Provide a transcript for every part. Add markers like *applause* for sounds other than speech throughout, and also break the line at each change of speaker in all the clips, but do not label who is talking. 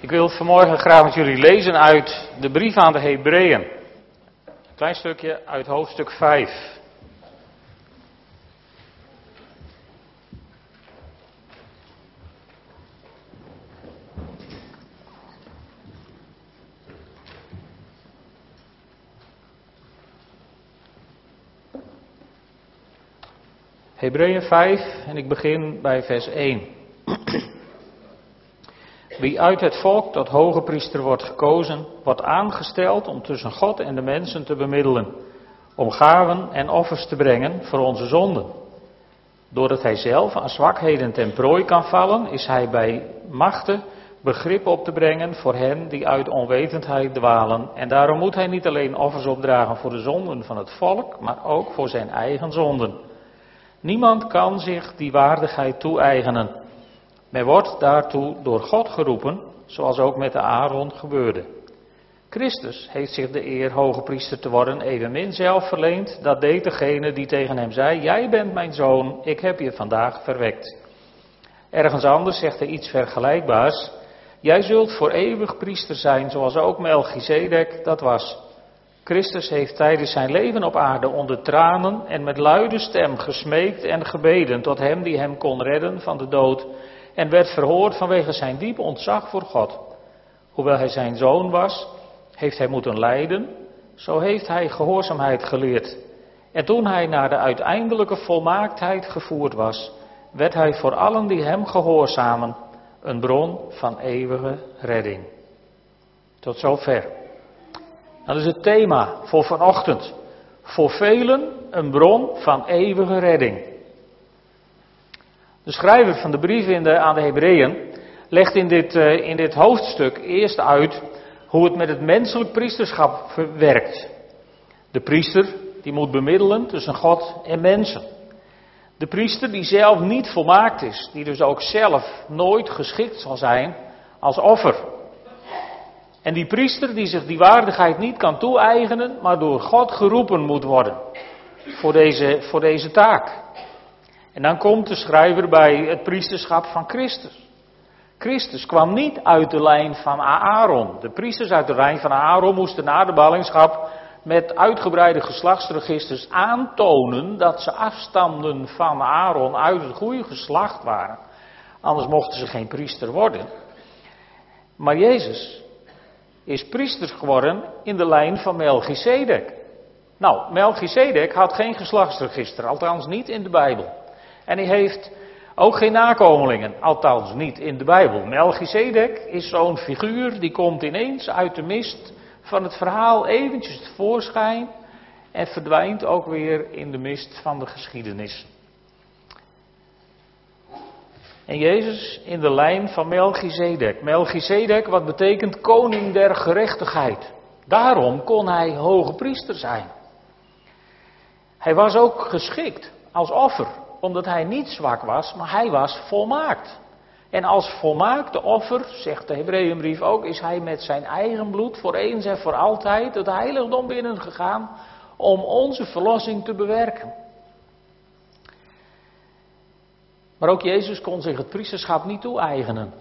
Ik wil vanmorgen graag met jullie lezen uit de brief aan de Hebreeën. Een klein stukje uit hoofdstuk 5. Hebreeën 5 en ik begin bij vers 1. Wie uit het volk tot hoge priester wordt gekozen, wordt aangesteld om tussen God en de mensen te bemiddelen, om gaven en offers te brengen voor onze zonden. Doordat hij zelf aan zwakheden ten prooi kan vallen, is hij bij machten begrip op te brengen voor hen die uit onwetendheid dwalen. En daarom moet hij niet alleen offers opdragen voor de zonden van het volk, maar ook voor zijn eigen zonden. Niemand kan zich die waardigheid toe-eigenen. Men wordt daartoe door God geroepen, zoals ook met de Aaron gebeurde. Christus heeft zich de eer hoge priester te worden evenmin zelf verleend. Dat deed degene die tegen hem zei: Jij bent mijn zoon, ik heb je vandaag verwekt. Ergens anders zegt hij iets vergelijkbaars. Jij zult voor eeuwig priester zijn, zoals ook Melchizedek dat was. Christus heeft tijdens zijn leven op aarde onder tranen en met luide stem gesmeekt en gebeden tot hem die hem kon redden van de dood en werd verhoord vanwege zijn diep ontzag voor God. Hoewel hij zijn zoon was, heeft hij moeten lijden, zo heeft hij gehoorzaamheid geleerd. En toen hij naar de uiteindelijke volmaaktheid gevoerd was, werd hij voor allen die hem gehoorzamen een bron van eeuwige redding. Tot zover. Dat is het thema voor vanochtend. Voor velen een bron van eeuwige redding. De schrijver van de brief de, aan de Hebreeën legt in dit, uh, in dit hoofdstuk eerst uit hoe het met het menselijk priesterschap werkt. De priester die moet bemiddelen tussen God en mensen. De priester die zelf niet volmaakt is, die dus ook zelf nooit geschikt zal zijn als offer. En die priester die zich die waardigheid niet kan toe-eigenen, maar door God geroepen moet worden voor deze, voor deze taak. En dan komt de schrijver bij het priesterschap van Christus. Christus kwam niet uit de lijn van Aaron. De priesters uit de lijn van Aaron moesten na de ballingschap met uitgebreide geslachtsregisters aantonen dat ze afstamden van Aaron uit het goede geslacht waren. Anders mochten ze geen priester worden. Maar Jezus is priester geworden in de lijn van Melchizedek. Nou, Melchizedek had geen geslachtsregister, althans niet in de Bijbel. En hij heeft ook geen nakomelingen, althans niet in de Bijbel. Melchizedek is zo'n figuur die komt ineens uit de mist van het verhaal eventjes tevoorschijn en verdwijnt ook weer in de mist van de geschiedenis. En Jezus in de lijn van Melchizedek. Melchizedek, wat betekent koning der gerechtigheid. Daarom kon hij hoge priester zijn. Hij was ook geschikt als offer, omdat hij niet zwak was, maar hij was volmaakt. En als volmaakte offer, zegt de Hebreeënbrief ook, is hij met zijn eigen bloed voor eens en voor altijd het heiligdom binnengegaan om onze verlossing te bewerken. Maar ook Jezus kon zich het priesterschap niet toe-eigenen.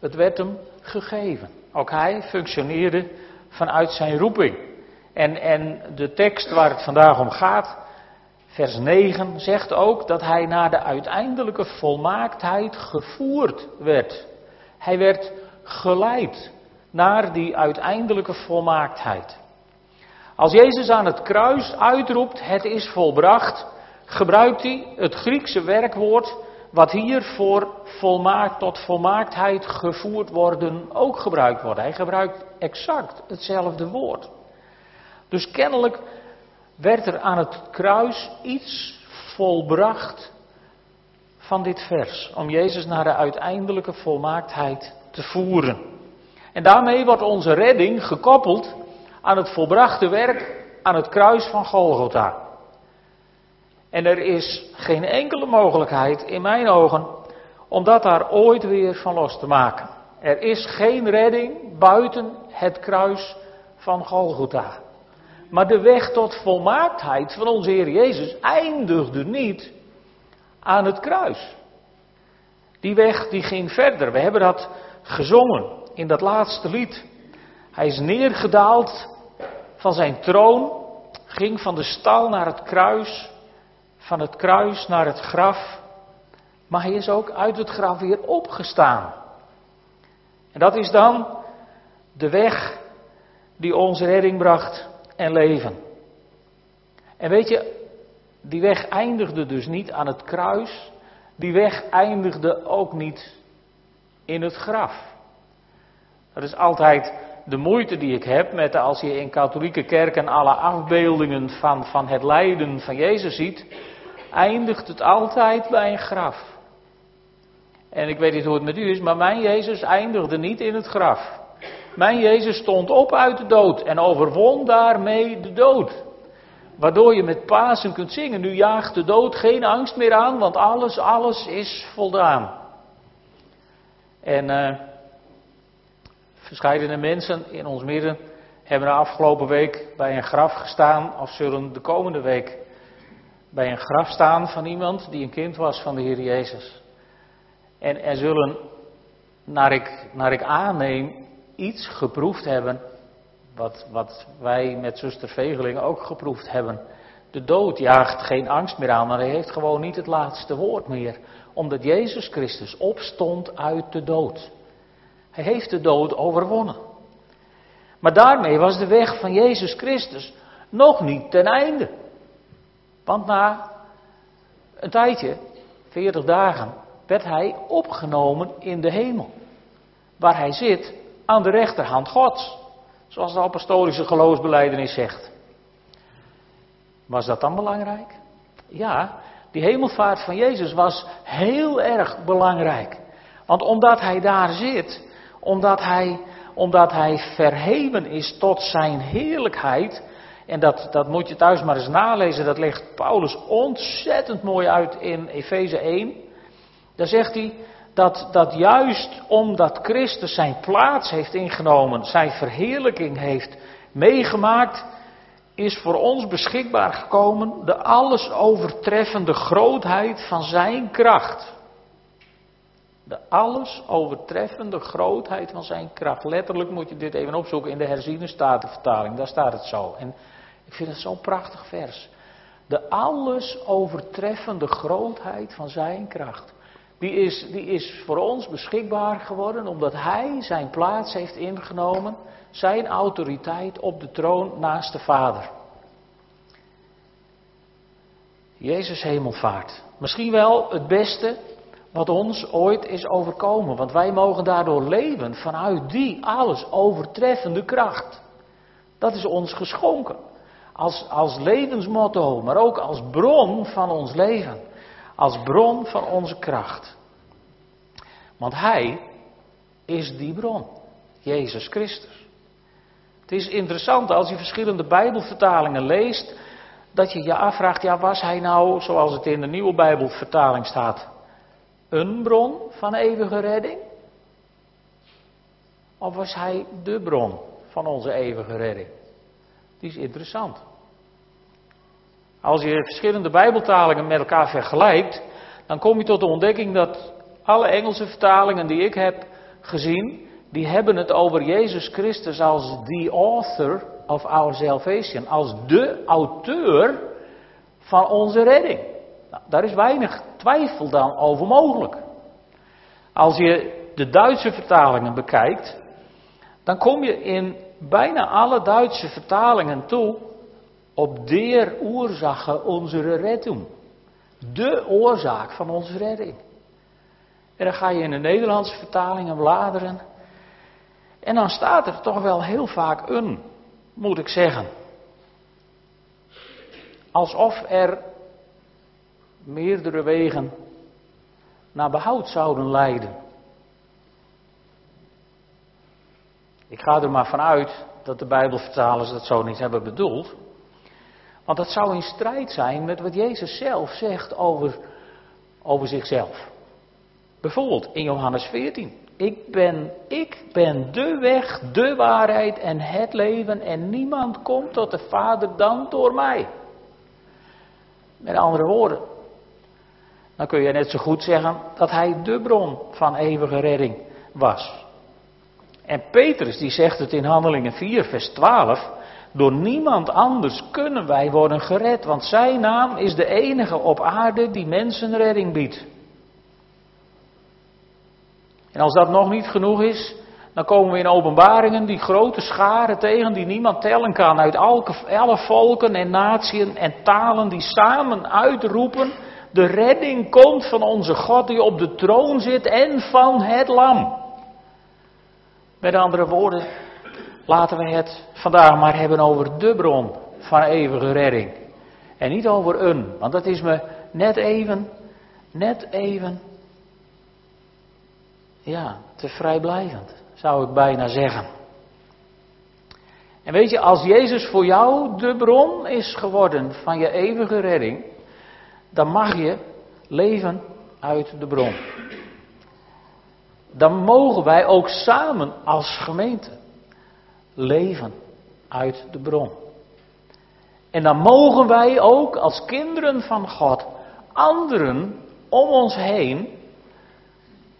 Het werd hem gegeven. Ook hij functioneerde vanuit zijn roeping. En, en de tekst waar het vandaag om gaat, vers 9, zegt ook dat hij naar de uiteindelijke volmaaktheid gevoerd werd. Hij werd geleid naar die uiteindelijke volmaaktheid. Als Jezus aan het kruis uitroept, het is volbracht, gebruikt hij het Griekse werkwoord wat hier voor volmaakt tot volmaaktheid gevoerd worden ook gebruikt wordt. Hij gebruikt exact hetzelfde woord. Dus kennelijk werd er aan het kruis iets volbracht van dit vers. Om Jezus naar de uiteindelijke volmaaktheid te voeren. En daarmee wordt onze redding gekoppeld aan het volbrachte werk aan het kruis van Golgotha. En er is geen enkele mogelijkheid in mijn ogen om dat daar ooit weer van los te maken. Er is geen redding buiten het kruis van Golgotha. Maar de weg tot volmaaktheid van onze Heer Jezus eindigde niet aan het kruis. Die weg die ging verder. We hebben dat gezongen. in dat laatste lied. Hij is neergedaald van zijn troon, ging van de stal naar het kruis, van het kruis naar het graf. Maar hij is ook uit het graf weer opgestaan. En dat is dan de weg die ons redding bracht en leven. En weet je, die weg eindigde dus niet aan het kruis. Die weg eindigde ook niet in het graf. Dat is altijd de moeite die ik heb met als je in katholieke kerken alle afbeeldingen van, van het lijden van Jezus ziet, eindigt het altijd bij een graf. En ik weet niet hoe het met u is, maar mijn Jezus eindigde niet in het graf. Mijn Jezus stond op uit de dood en overwon daarmee de dood. Waardoor je met Pasen kunt zingen. Nu jaagt de dood geen angst meer aan, want alles, alles is voldaan. En uh, verscheidene mensen in ons midden hebben de afgelopen week bij een graf gestaan, of zullen de komende week bij een graf staan van iemand die een kind was van de Heer Jezus. En er zullen, naar ik, naar ik aanneem, iets geproefd hebben wat, wat wij met zuster Vegeling ook geproefd hebben. De dood jaagt geen angst meer aan, maar hij heeft gewoon niet het laatste woord meer. Omdat Jezus Christus opstond uit de dood. Hij heeft de dood overwonnen. Maar daarmee was de weg van Jezus Christus nog niet ten einde. Want na een tijdje, 40 dagen, werd hij opgenomen in de hemel. Waar hij zit aan de rechterhand Gods. Zoals de apostolische geloofsbeleidenis zegt. Was dat dan belangrijk? Ja, die hemelvaart van Jezus was heel erg belangrijk. Want omdat hij daar zit, omdat hij, omdat hij verheven is tot zijn heerlijkheid, en dat, dat moet je thuis maar eens nalezen, dat legt Paulus ontzettend mooi uit in Efeze 1. Daar zegt hij, dat, dat juist omdat Christus zijn plaats heeft ingenomen, zijn verheerlijking heeft meegemaakt, is voor ons beschikbaar gekomen de alles overtreffende grootheid van zijn kracht. De alles overtreffende grootheid van zijn kracht. Letterlijk moet je dit even opzoeken in de herziene statenvertaling. Daar staat het zo. En ik vind het zo'n prachtig vers. De alles overtreffende grootheid van zijn kracht. Die is, die is voor ons beschikbaar geworden omdat Hij zijn plaats heeft ingenomen, zijn autoriteit op de troon naast de Vader. Jezus hemelvaart. Misschien wel het beste wat ons ooit is overkomen, want wij mogen daardoor leven vanuit die alles overtreffende kracht. Dat is ons geschonken. Als, als levensmotto, maar ook als bron van ons leven als bron van onze kracht. Want Hij is die bron, Jezus Christus. Het is interessant als je verschillende Bijbelvertalingen leest, dat je je afvraagt, ja was Hij nou, zoals het in de nieuwe Bijbelvertaling staat, een bron van eeuwige redding? Of was Hij de bron van onze eeuwige redding? Die is interessant. Als je verschillende Bijbeltalingen met elkaar vergelijkt, dan kom je tot de ontdekking dat alle Engelse vertalingen die ik heb gezien, die hebben het over Jezus Christus als the author of our salvation, als de auteur van onze redding. Nou, daar is weinig twijfel dan over mogelijk. Als je de Duitse vertalingen bekijkt, dan kom je in bijna alle Duitse vertalingen toe op der Ursache onze Rettung. De oorzaak van onze redding. En dan ga je in de Nederlandse vertalingen bladeren. En dan staat er toch wel heel vaak een, moet ik zeggen. Alsof er meerdere wegen naar behoud zouden leiden. Ik ga er maar vanuit dat de Bijbelvertalers dat zo niet hebben bedoeld. Want dat zou in strijd zijn met wat Jezus zelf zegt over, over zichzelf. Bijvoorbeeld in Johannes 14. Ik ben, ik ben de weg, de waarheid en het leven en niemand komt tot de Vader dan door mij. Met andere woorden, dan kun je net zo goed zeggen dat hij de bron van eeuwige redding was. En Petrus die zegt het in Handelingen 4, vers 12. Door niemand anders kunnen wij worden gered, want zijn naam is de enige op aarde die mensen redding biedt. En als dat nog niet genoeg is, dan komen we in openbaringen die grote scharen tegen die niemand tellen kan. Uit alle volken en naties en talen die samen uitroepen. De redding komt van onze God die op de troon zit en van het lam. Met andere woorden, laten we het vandaag maar hebben over de bron van eeuwige redding. En niet over een, want dat is me net even, net even, ja, te vrijblijvend zou ik bijna zeggen. En weet je, als Jezus voor jou de bron is geworden van je eeuwige redding, dan mag je leven uit de bron. Dan mogen wij ook samen als gemeente leven uit de bron. En dan mogen wij ook als kinderen van God anderen om ons heen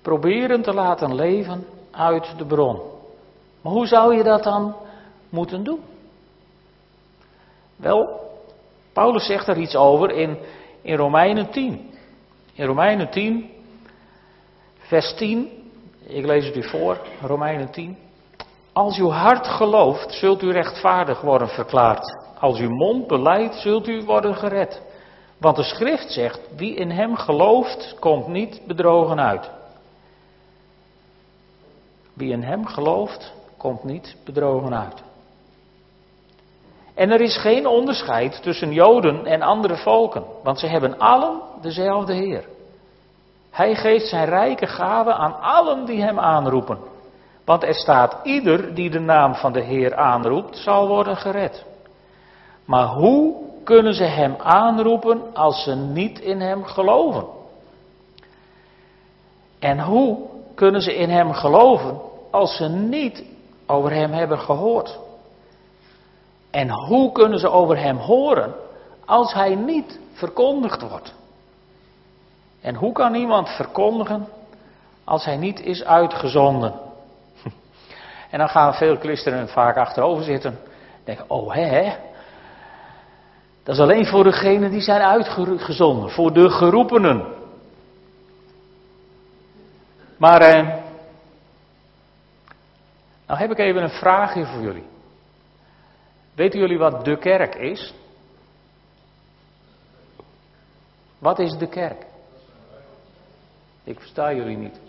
proberen te laten leven uit de bron. Maar hoe zou je dat dan moeten doen? Wel, Paulus zegt er iets over in, in Romeinen 10. In Romeinen 10, vers 10, ik lees het u voor, Romeinen 10. Als uw hart gelooft, zult u rechtvaardig worden verklaard. Als uw mond beleidt, zult u worden gered. Want de schrift zegt, wie in hem gelooft, komt niet bedrogen uit. Wie in hem gelooft, komt niet bedrogen uit. En er is geen onderscheid tussen Joden en andere volken, want ze hebben allen dezelfde Heer. Hij geeft zijn rijke gaven aan allen die hem aanroepen. Want er staat, ieder die de naam van de Heer aanroept, zal worden gered. Maar hoe kunnen ze hem aanroepen als ze niet in hem geloven? En hoe kunnen ze in Hem geloven als ze niet over Hem hebben gehoord? En hoe kunnen ze over Hem horen als Hij niet verkondigd wordt? En hoe kan iemand verkondigen als Hij niet is uitgezonden? En dan gaan veel christenen vaak achterover zitten. Denken, oh hè, dat is alleen voor degenen die zijn uitgezonden, voor de geroepenen. Maar eh, nou heb ik even een vraagje voor jullie. Weten jullie wat de kerk is? Wat is de kerk? Ik versta jullie niet.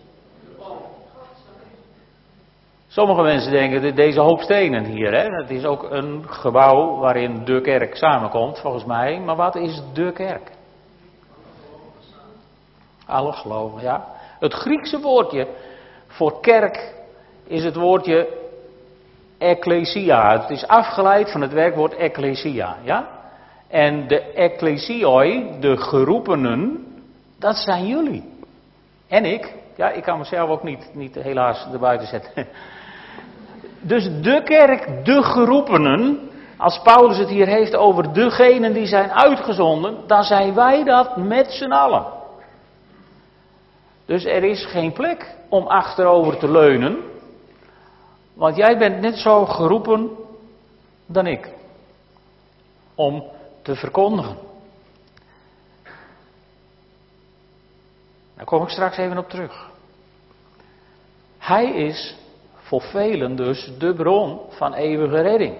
Sommige mensen denken, deze hoop stenen hier, hè, het is ook een gebouw waarin de kerk samenkomt, volgens mij. Maar wat is de kerk? Alle geloven, ja. Het Griekse woordje voor kerk is het woordje ecclesia. Het is afgeleid van het werkwoord ecclesia, ja? En de ecclesioi, de geroepenen, dat zijn jullie. En ik. Ja, ik kan mezelf ook niet, niet helaas erbuiten zetten. *laughs* Dus de kerk, de geroepenen, als Paulus het hier heeft over degenen die zijn uitgezonden, dan zijn wij dat met z'n allen. Dus er is geen plek om achterover te leunen. Want jij bent net zo geroepen dan ik. Om te verkondigen. Daar kom ik straks even op terug. Hij is voor velen dus de bron van eeuwige redding.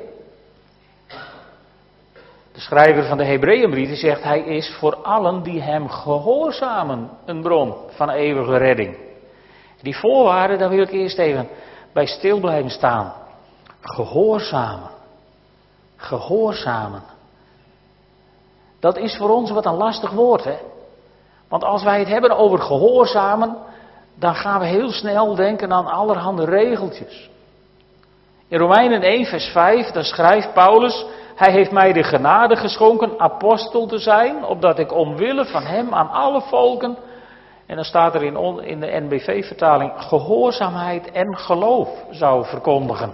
De schrijver van de Hebreeënbrief zegt, hij is voor allen die hem gehoorzamen een bron van eeuwige redding. Die voorwaarden, daar wil ik eerst even bij stil blijven staan. Gehoorzamen. Gehoorzamen. Dat is voor ons wat een lastig woord, hè? Want als wij het hebben over gehoorzamen, dan gaan we heel snel denken aan allerhande regeltjes. In Romeinen 1, vers 5, dan schrijft Paulus, hij heeft mij de genade geschonken apostel te zijn, opdat ik omwille van hem aan alle volken, en dan staat er in, in de NBV-vertaling, gehoorzaamheid en geloof zou verkondigen.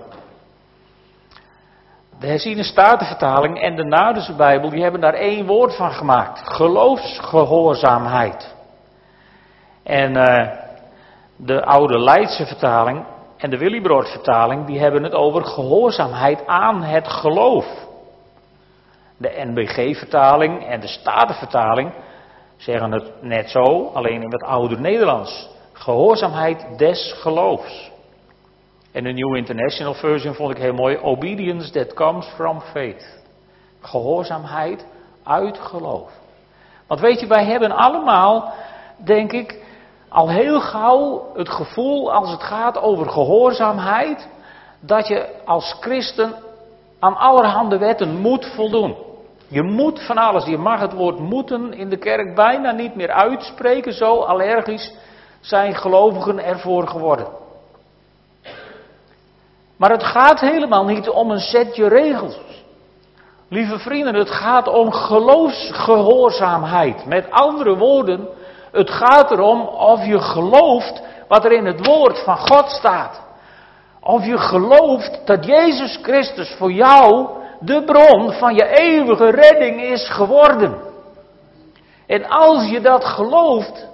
De herziene statenvertaling en de Naardense Bijbel, die hebben daar één woord van gemaakt. Geloofsgehoorzaamheid. En uh, de oude Leidse vertaling en de Willybrood vertaling, die hebben het over gehoorzaamheid aan het geloof. De NBG-vertaling en de Statenvertaling zeggen het net zo, alleen in het oude Nederlands. Gehoorzaamheid des geloofs. En de New International Version vond ik heel mooi. Obedience that comes from faith. Gehoorzaamheid uit geloof. Want weet je, wij hebben allemaal, denk ik, al heel gauw het gevoel als het gaat over gehoorzaamheid, dat je als christen aan allerhande wetten moet voldoen. Je moet van alles. Je mag het woord moeten in de kerk bijna niet meer uitspreken. Zo allergisch zijn gelovigen ervoor geworden. Maar het gaat helemaal niet om een setje regels. Lieve vrienden, het gaat om geloofsgehoorzaamheid. Met andere woorden, het gaat erom of je gelooft wat er in het woord van God staat. Of je gelooft dat Jezus Christus voor jou de bron van je eeuwige redding is geworden. En als je dat gelooft,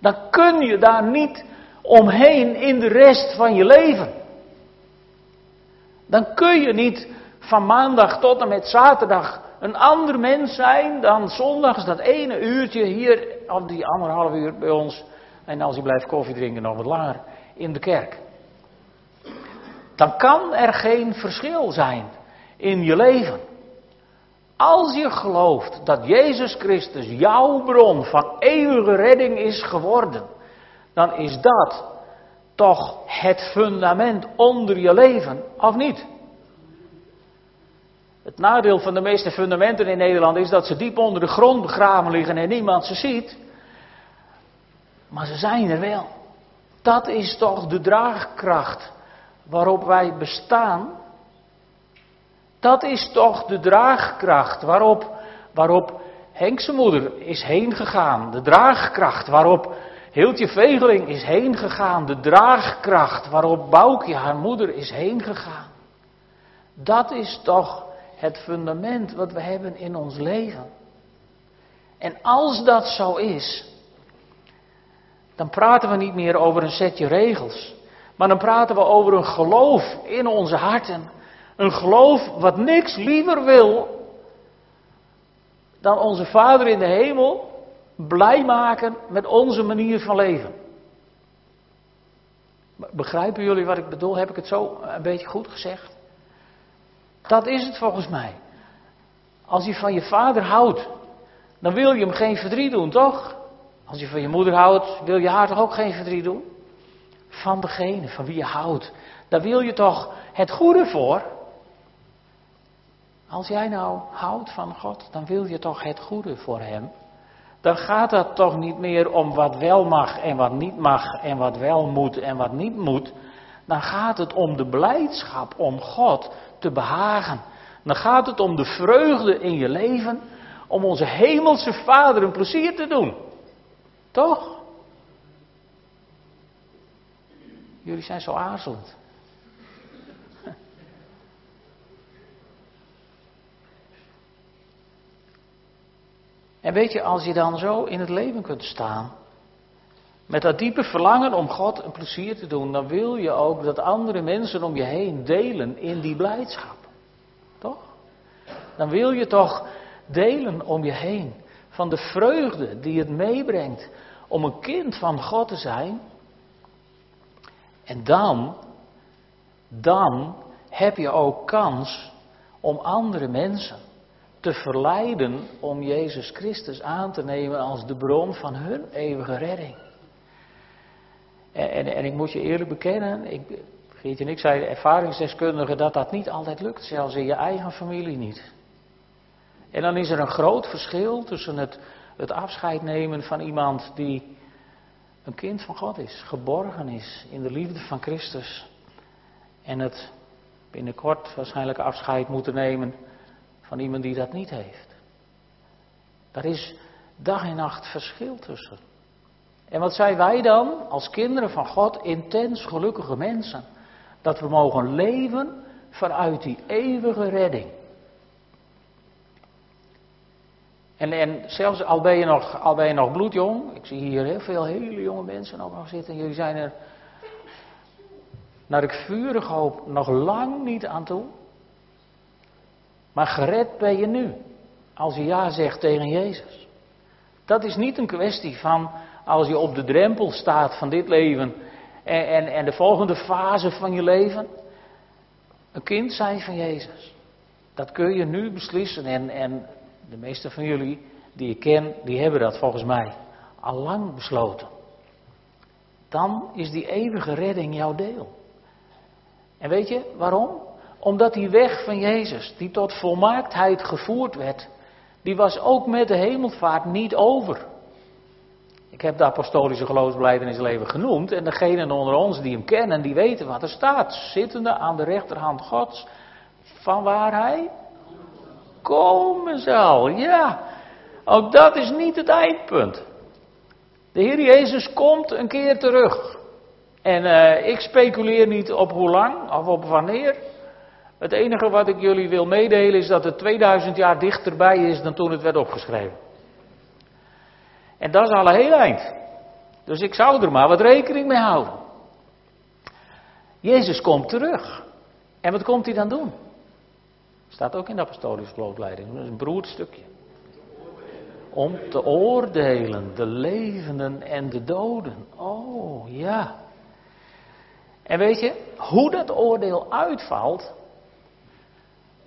dan kun je daar niet omheen in de rest van je leven. Dan kun je niet van maandag tot en met zaterdag een ander mens zijn dan zondags dat ene uurtje hier, of die anderhalf uur bij ons. En als je blijft koffie drinken nog wat langer in de kerk. Dan kan er geen verschil zijn in je leven. Als je gelooft dat Jezus Christus jouw bron van eeuwige redding is geworden, dan is dat toch het fundament onder je leven, of niet? Het nadeel van de meeste fundamenten in Nederland is dat ze diep onder de grond begraven liggen en niemand ze ziet. Maar ze zijn er wel. Dat is toch de draagkracht waarop wij bestaan dat is toch de draagkracht waarop, waarop Henkse moeder is heen gegaan. De draagkracht waarop Hiltje Vegeling is heen gegaan. De draagkracht waarop Boukje, haar moeder, is heen gegaan. Dat is toch het fundament wat we hebben in ons leven. En als dat zo is, dan praten we niet meer over een setje regels. Maar dan praten we over een geloof in onze harten een geloof wat niks liever wil dan onze Vader in de hemel blij maken met onze manier van leven. Begrijpen jullie wat ik bedoel? Heb ik het zo een beetje goed gezegd? Dat is het volgens mij. Als je van je vader houdt, dan wil je hem geen verdriet doen, toch? Als je van je moeder houdt, wil je haar toch ook geen verdriet doen? Van degene van wie je houdt, daar wil je toch het goede voor? Als jij nou houdt van God, dan wil je toch het goede voor Hem. Dan gaat het toch niet meer om wat wel mag en wat niet mag en wat wel moet en wat niet moet. Dan gaat het om de blijdschap om God te behagen. Dan gaat het om de vreugde in je leven, om onze hemelse Vader een plezier te doen. Toch? Jullie zijn zo aarzelend. *laughs* En weet je, als je dan zo in het leven kunt staan, met dat diepe verlangen om God een plezier te doen, dan wil je ook dat andere mensen om je heen delen in die blijdschap. Toch? Dan wil je toch delen om je heen van de vreugde die het meebrengt om een kind van God te zijn. En dan, dan heb je ook kans om andere mensen te verleiden om Jezus Christus aan te nemen als de bron van hun eeuwige redding. En, en, ik moet je eerlijk bekennen, ik, Geert en ik zeiden ervaringsdeskundigen dat dat niet altijd lukt, zelfs in je eigen familie niet. En dan is er een groot verschil tussen het, het afscheid nemen van iemand die een kind van God is, geborgen is in de liefde van Christus. En het binnenkort waarschijnlijk afscheid moeten nemen van iemand die dat niet heeft. Daar is dag en nacht verschil tussen. En wat zijn wij dan als kinderen van God, intens gelukkige mensen? Dat we mogen leven vanuit die eeuwige redding. En, en zelfs al ben, je nog, al ben je nog bloedjong, ik zie hier heel veel hele jonge mensen ook nog zitten, jullie zijn er naar ik vurig hoop, nog lang niet aan toe. Maar gered ben je nu, als je ja zegt tegen Jezus. Dat is niet een kwestie van als je op de drempel staat van dit leven en, en, en de volgende fase van je leven. Een kind zijn van Jezus. Dat kun je nu beslissen en, en de meeste van jullie die ik ken, die hebben dat volgens mij al lang besloten. Dan is die eeuwige redding jouw deel. En weet je waarom? Omdat die weg van Jezus, die tot volmaaktheid gevoerd werd, die was ook met de hemelvaart niet over. Ik heb de apostolische geloofsbelijdenis leven genoemd. En degenen onder ons die hem kennen, die weten wat er staat. Zittende aan de rechterhand Gods, van waar hij komen zal. Ja, ook dat is niet het eindpunt. De Heer Jezus komt een keer terug. En uh, ik speculeer niet op hoe lang of op wanneer. Het enige wat ik jullie wil meedelen is dat het 2000 jaar dichterbij is dan toen het werd opgeschreven. En dat is al een heel eind. Dus ik zou er maar wat rekening mee houden. Jezus komt terug. En wat komt hij dan doen? Staat ook in de apostolische geloofleiding. Dat is een beroerd stukje. Om te oordelen de levenden en de doden. Oh ja. En weet je, hoe dat oordeel uitvalt,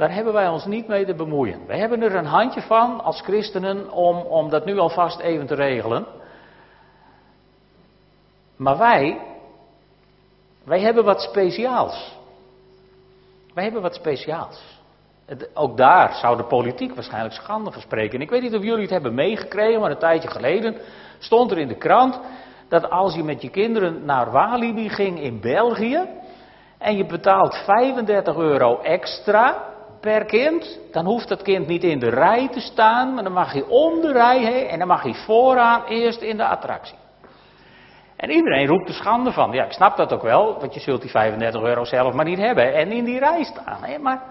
daar hebben wij ons niet mee te bemoeien. Wij hebben er een handje van als christenen om, om dat nu alvast even te regelen. Maar wij, wij hebben wat speciaals. Wij hebben wat speciaals. ook daar zou de politiek waarschijnlijk schande van spreken. En ik weet niet of jullie het hebben meegekregen, maar een tijdje geleden stond er in de krant dat als je met je kinderen naar Walibi ging in België en je betaalt 35 euro extra, per kind, dan hoeft dat kind niet in de rij te staan, maar dan mag hij om de rij heen en dan mag hij vooraan eerst in de attractie. En iedereen roept er schande van. Ja, ik snap dat ook wel, want je zult die 35 euro zelf maar niet hebben en in die rij staan. Hè? Maar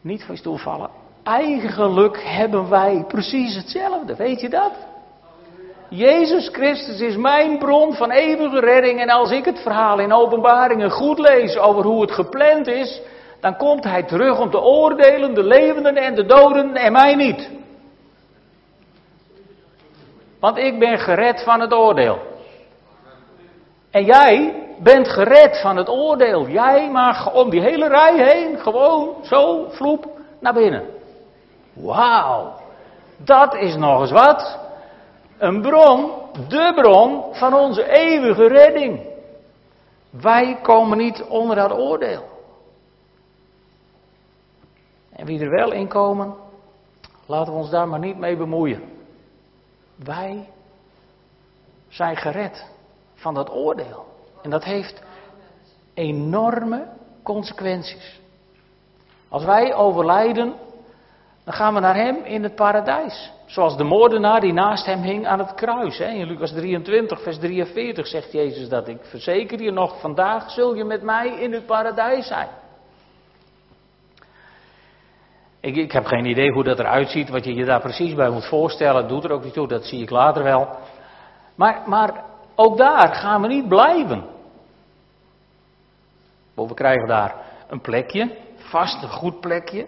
niet van je stoel vallen. Eigenlijk hebben wij precies hetzelfde, weet je dat? Jezus Christus is mijn bron van eeuwige redding. En als ik het verhaal in openbaringen goed lees over hoe het gepland is, dan komt hij terug om te oordelen de levenden en de doden en mij niet. Want ik ben gered van het oordeel. En jij bent gered van het oordeel. Jij mag om die hele rij heen gewoon zo vloep naar binnen. Wauw. Dat is nog eens wat. Een bron, de bron van onze eeuwige redding. Wij komen niet onder dat oordeel. En wie er wel in komen, laten we ons daar maar niet mee bemoeien. Wij zijn gered van dat oordeel. En dat heeft enorme consequenties. Als wij overlijden, dan gaan we naar Hem in het paradijs. Zoals de moordenaar die naast Hem hing aan het kruis. Hè. In Lucas 23, vers 43 zegt Jezus dat. Ik verzeker je nog, vandaag zul je met mij in het paradijs zijn. Ik, ik heb geen idee hoe dat eruit ziet, wat je je daar precies bij moet voorstellen. Doet er ook niet toe, dat zie ik later wel. Maar, maar ook daar gaan we niet blijven. We krijgen daar een plekje, vast een goed plekje.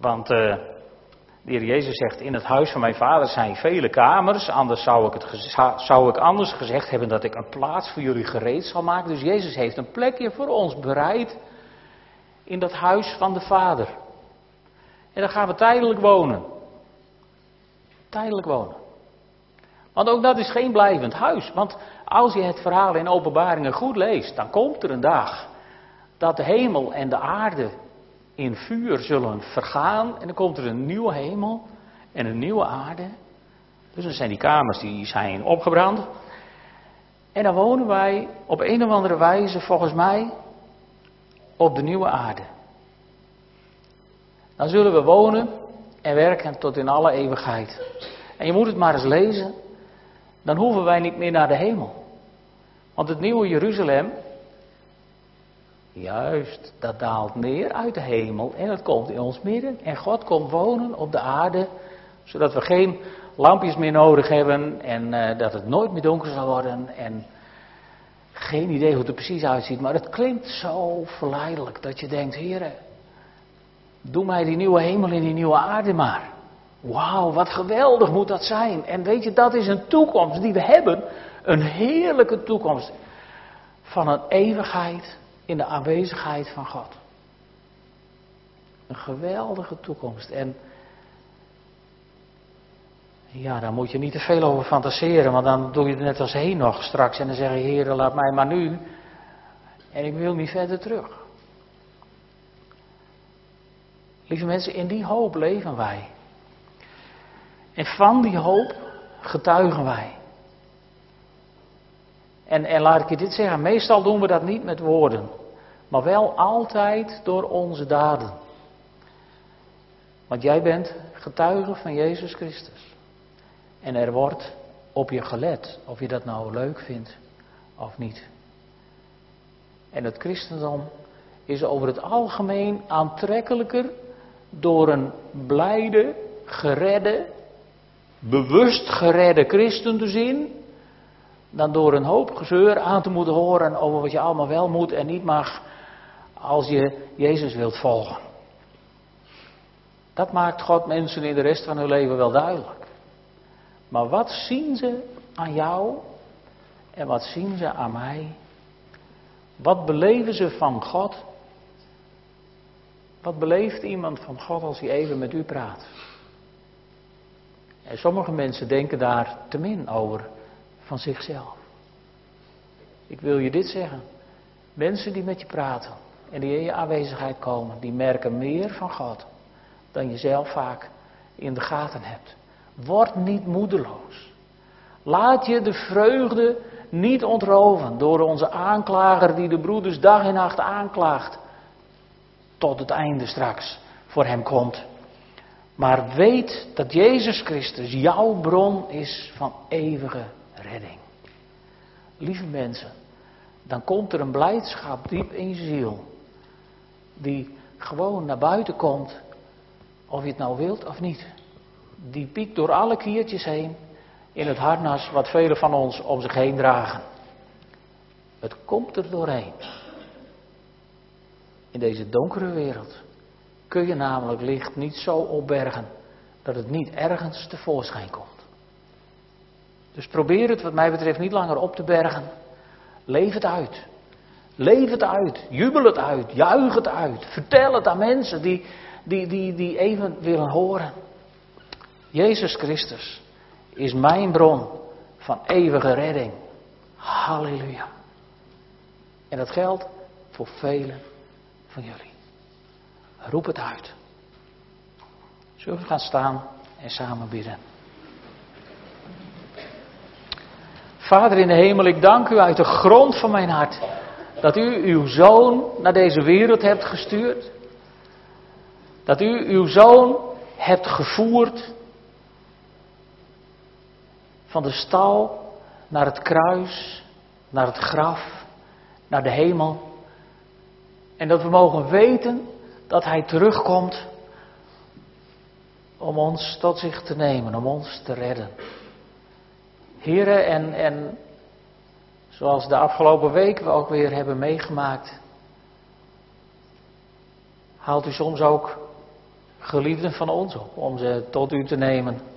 Want uh, de heer Jezus zegt, in het huis van mijn vader zijn vele kamers, anders zou ik, het, zou ik anders gezegd hebben dat ik een plaats voor jullie gereed zal maken. Dus Jezus heeft een plekje voor ons bereid in dat huis van de Vader. En dan gaan we tijdelijk wonen. Tijdelijk wonen. Want ook dat is geen blijvend huis. Want als je het verhaal in openbaringen goed leest, dan komt er een dag dat de hemel en de aarde in vuur zullen vergaan. En dan komt er een nieuwe hemel en een nieuwe aarde. Dus dan zijn die kamers die zijn opgebrand. En dan wonen wij op een of andere wijze, volgens mij, op de nieuwe aarde. Dan zullen we wonen en werken tot in alle eeuwigheid. En je moet het maar eens lezen. Dan hoeven wij niet meer naar de hemel. Want het nieuwe Jeruzalem, juist, dat daalt neer uit de hemel en het komt in ons midden. En God komt wonen op de aarde, zodat we geen lampjes meer nodig hebben en uh, dat het nooit meer donker zal worden. En
geen idee hoe het er precies uitziet, maar het klinkt zo verleidelijk dat je denkt, heren, doe mij die nieuwe hemel en die nieuwe aarde maar. Wauw, wat geweldig moet dat zijn. En weet je, dat is een toekomst die we hebben. Een heerlijke toekomst van een eeuwigheid in de aanwezigheid van God. Een geweldige toekomst. En ja, daar moet je niet te veel over fantaseren, want dan doe je het net als heen nog straks. En dan zeg je, heren, laat mij maar nu. En ik wil niet verder terug. Lieve mensen, in die hoop leven wij. En van die hoop getuigen wij. En, en laat ik je dit zeggen, meestal doen we dat niet met woorden, maar wel altijd door onze daden. Want jij bent getuige van Jezus Christus. En er wordt op je gelet, of je dat nou leuk vindt of niet. En het christendom is over het algemeen aantrekkelijker door een blijde, geredde, bewust geredde christen te zien, dan door een hoop gezeur aan te moeten horen over wat je allemaal wel moet en niet mag als je Jezus wilt volgen. Dat maakt God mensen in de rest van hun leven wel duidelijk. Maar wat zien ze aan jou en wat zien ze aan mij? Wat beleven ze van God? Wat beleeft iemand van God als hij even met u praat? En sommige mensen denken daar te min over van zichzelf. Ik wil je dit zeggen. Mensen die met je praten en die in je aanwezigheid komen, die merken meer van God dan je zelf vaak in de gaten hebt. Word niet moedeloos. Laat je de vreugde niet ontroven door onze aanklager die de broeders dag en nacht aanklaagt. Tot het einde straks voor hem komt. Maar weet dat Jezus Christus jouw bron is van eeuwige redding. Lieve mensen, dan komt er een blijdschap diep in je ziel. Die gewoon naar buiten komt, of je het nou wilt of niet die piekt door alle kiertjes heen in het harnas wat velen van ons om zich heen dragen. Het komt er doorheen. In deze donkere wereld kun je namelijk licht niet zo opbergen dat het niet ergens tevoorschijn komt. Dus probeer het wat mij betreft niet langer op te bergen. Leef het uit. Leef het uit. Jubel het uit. Juich het uit. Vertel het aan mensen die, die, die, die even willen horen. Jezus Christus is mijn bron van eeuwige redding. Halleluja. En dat geldt voor velen van jullie. Roep het uit. Zullen we gaan staan en samen bidden? Vader in de hemel, ik dank u uit de grond van mijn hart dat u uw zoon naar deze wereld hebt gestuurd. Dat u uw zoon hebt gevoerd van de stal naar het kruis, naar het graf, naar de hemel. En dat we mogen weten dat Hij terugkomt om ons tot zich te nemen, om ons te redden. Heren, en, en zoals de afgelopen weken we ook weer hebben meegemaakt, haalt u soms ook geliefden van ons op om ze tot u te nemen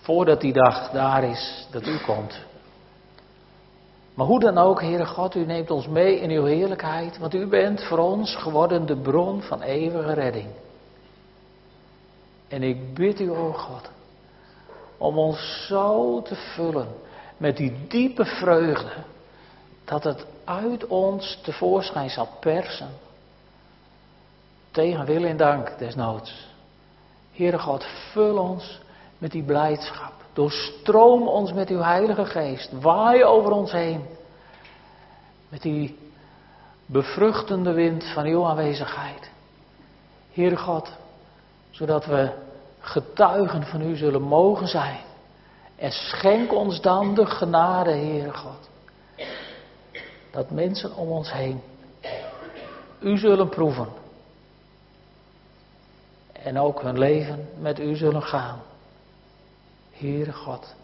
voordat die dag daar is dat u komt. Maar hoe dan ook, Heere God, u neemt ons mee in uw heerlijkheid, want u bent voor ons geworden de bron van eeuwige redding. En ik bid u, o God, om ons zo te vullen met die diepe vreugde, dat het uit ons tevoorschijn zal persen. Tegen wil en dank desnoods. Heere God, vul ons met die blijdschap. Doorstroom ons met uw Heilige Geest. Waai over ons heen. Met die bevruchtende wind van uw aanwezigheid. Heere God, zodat we getuigen van u zullen mogen zijn. En schenk ons dan de genade, Heere God. Dat mensen om ons heen u zullen proeven. En ook hun leven met u zullen gaan. Heere God,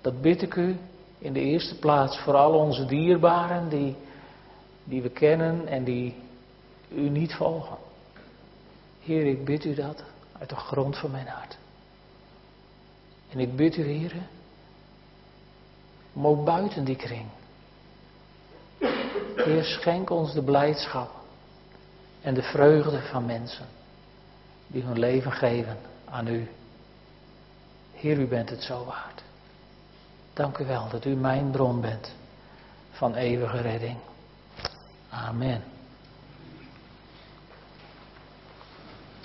dat bid ik u In de eerste plaats voor al onze dierbaren die, die we kennen en die u niet volgen. Heer, ik bid u dat uit de grond van mijn hart. En ik bid u, Heer, om ook buiten die kring. Heer, schenk ons de blijdschap en de vreugde van mensen die hun leven geven aan u. Heer, u bent het zo waard. Dank u wel dat u mijn bron bent van eeuwige redding. Amen.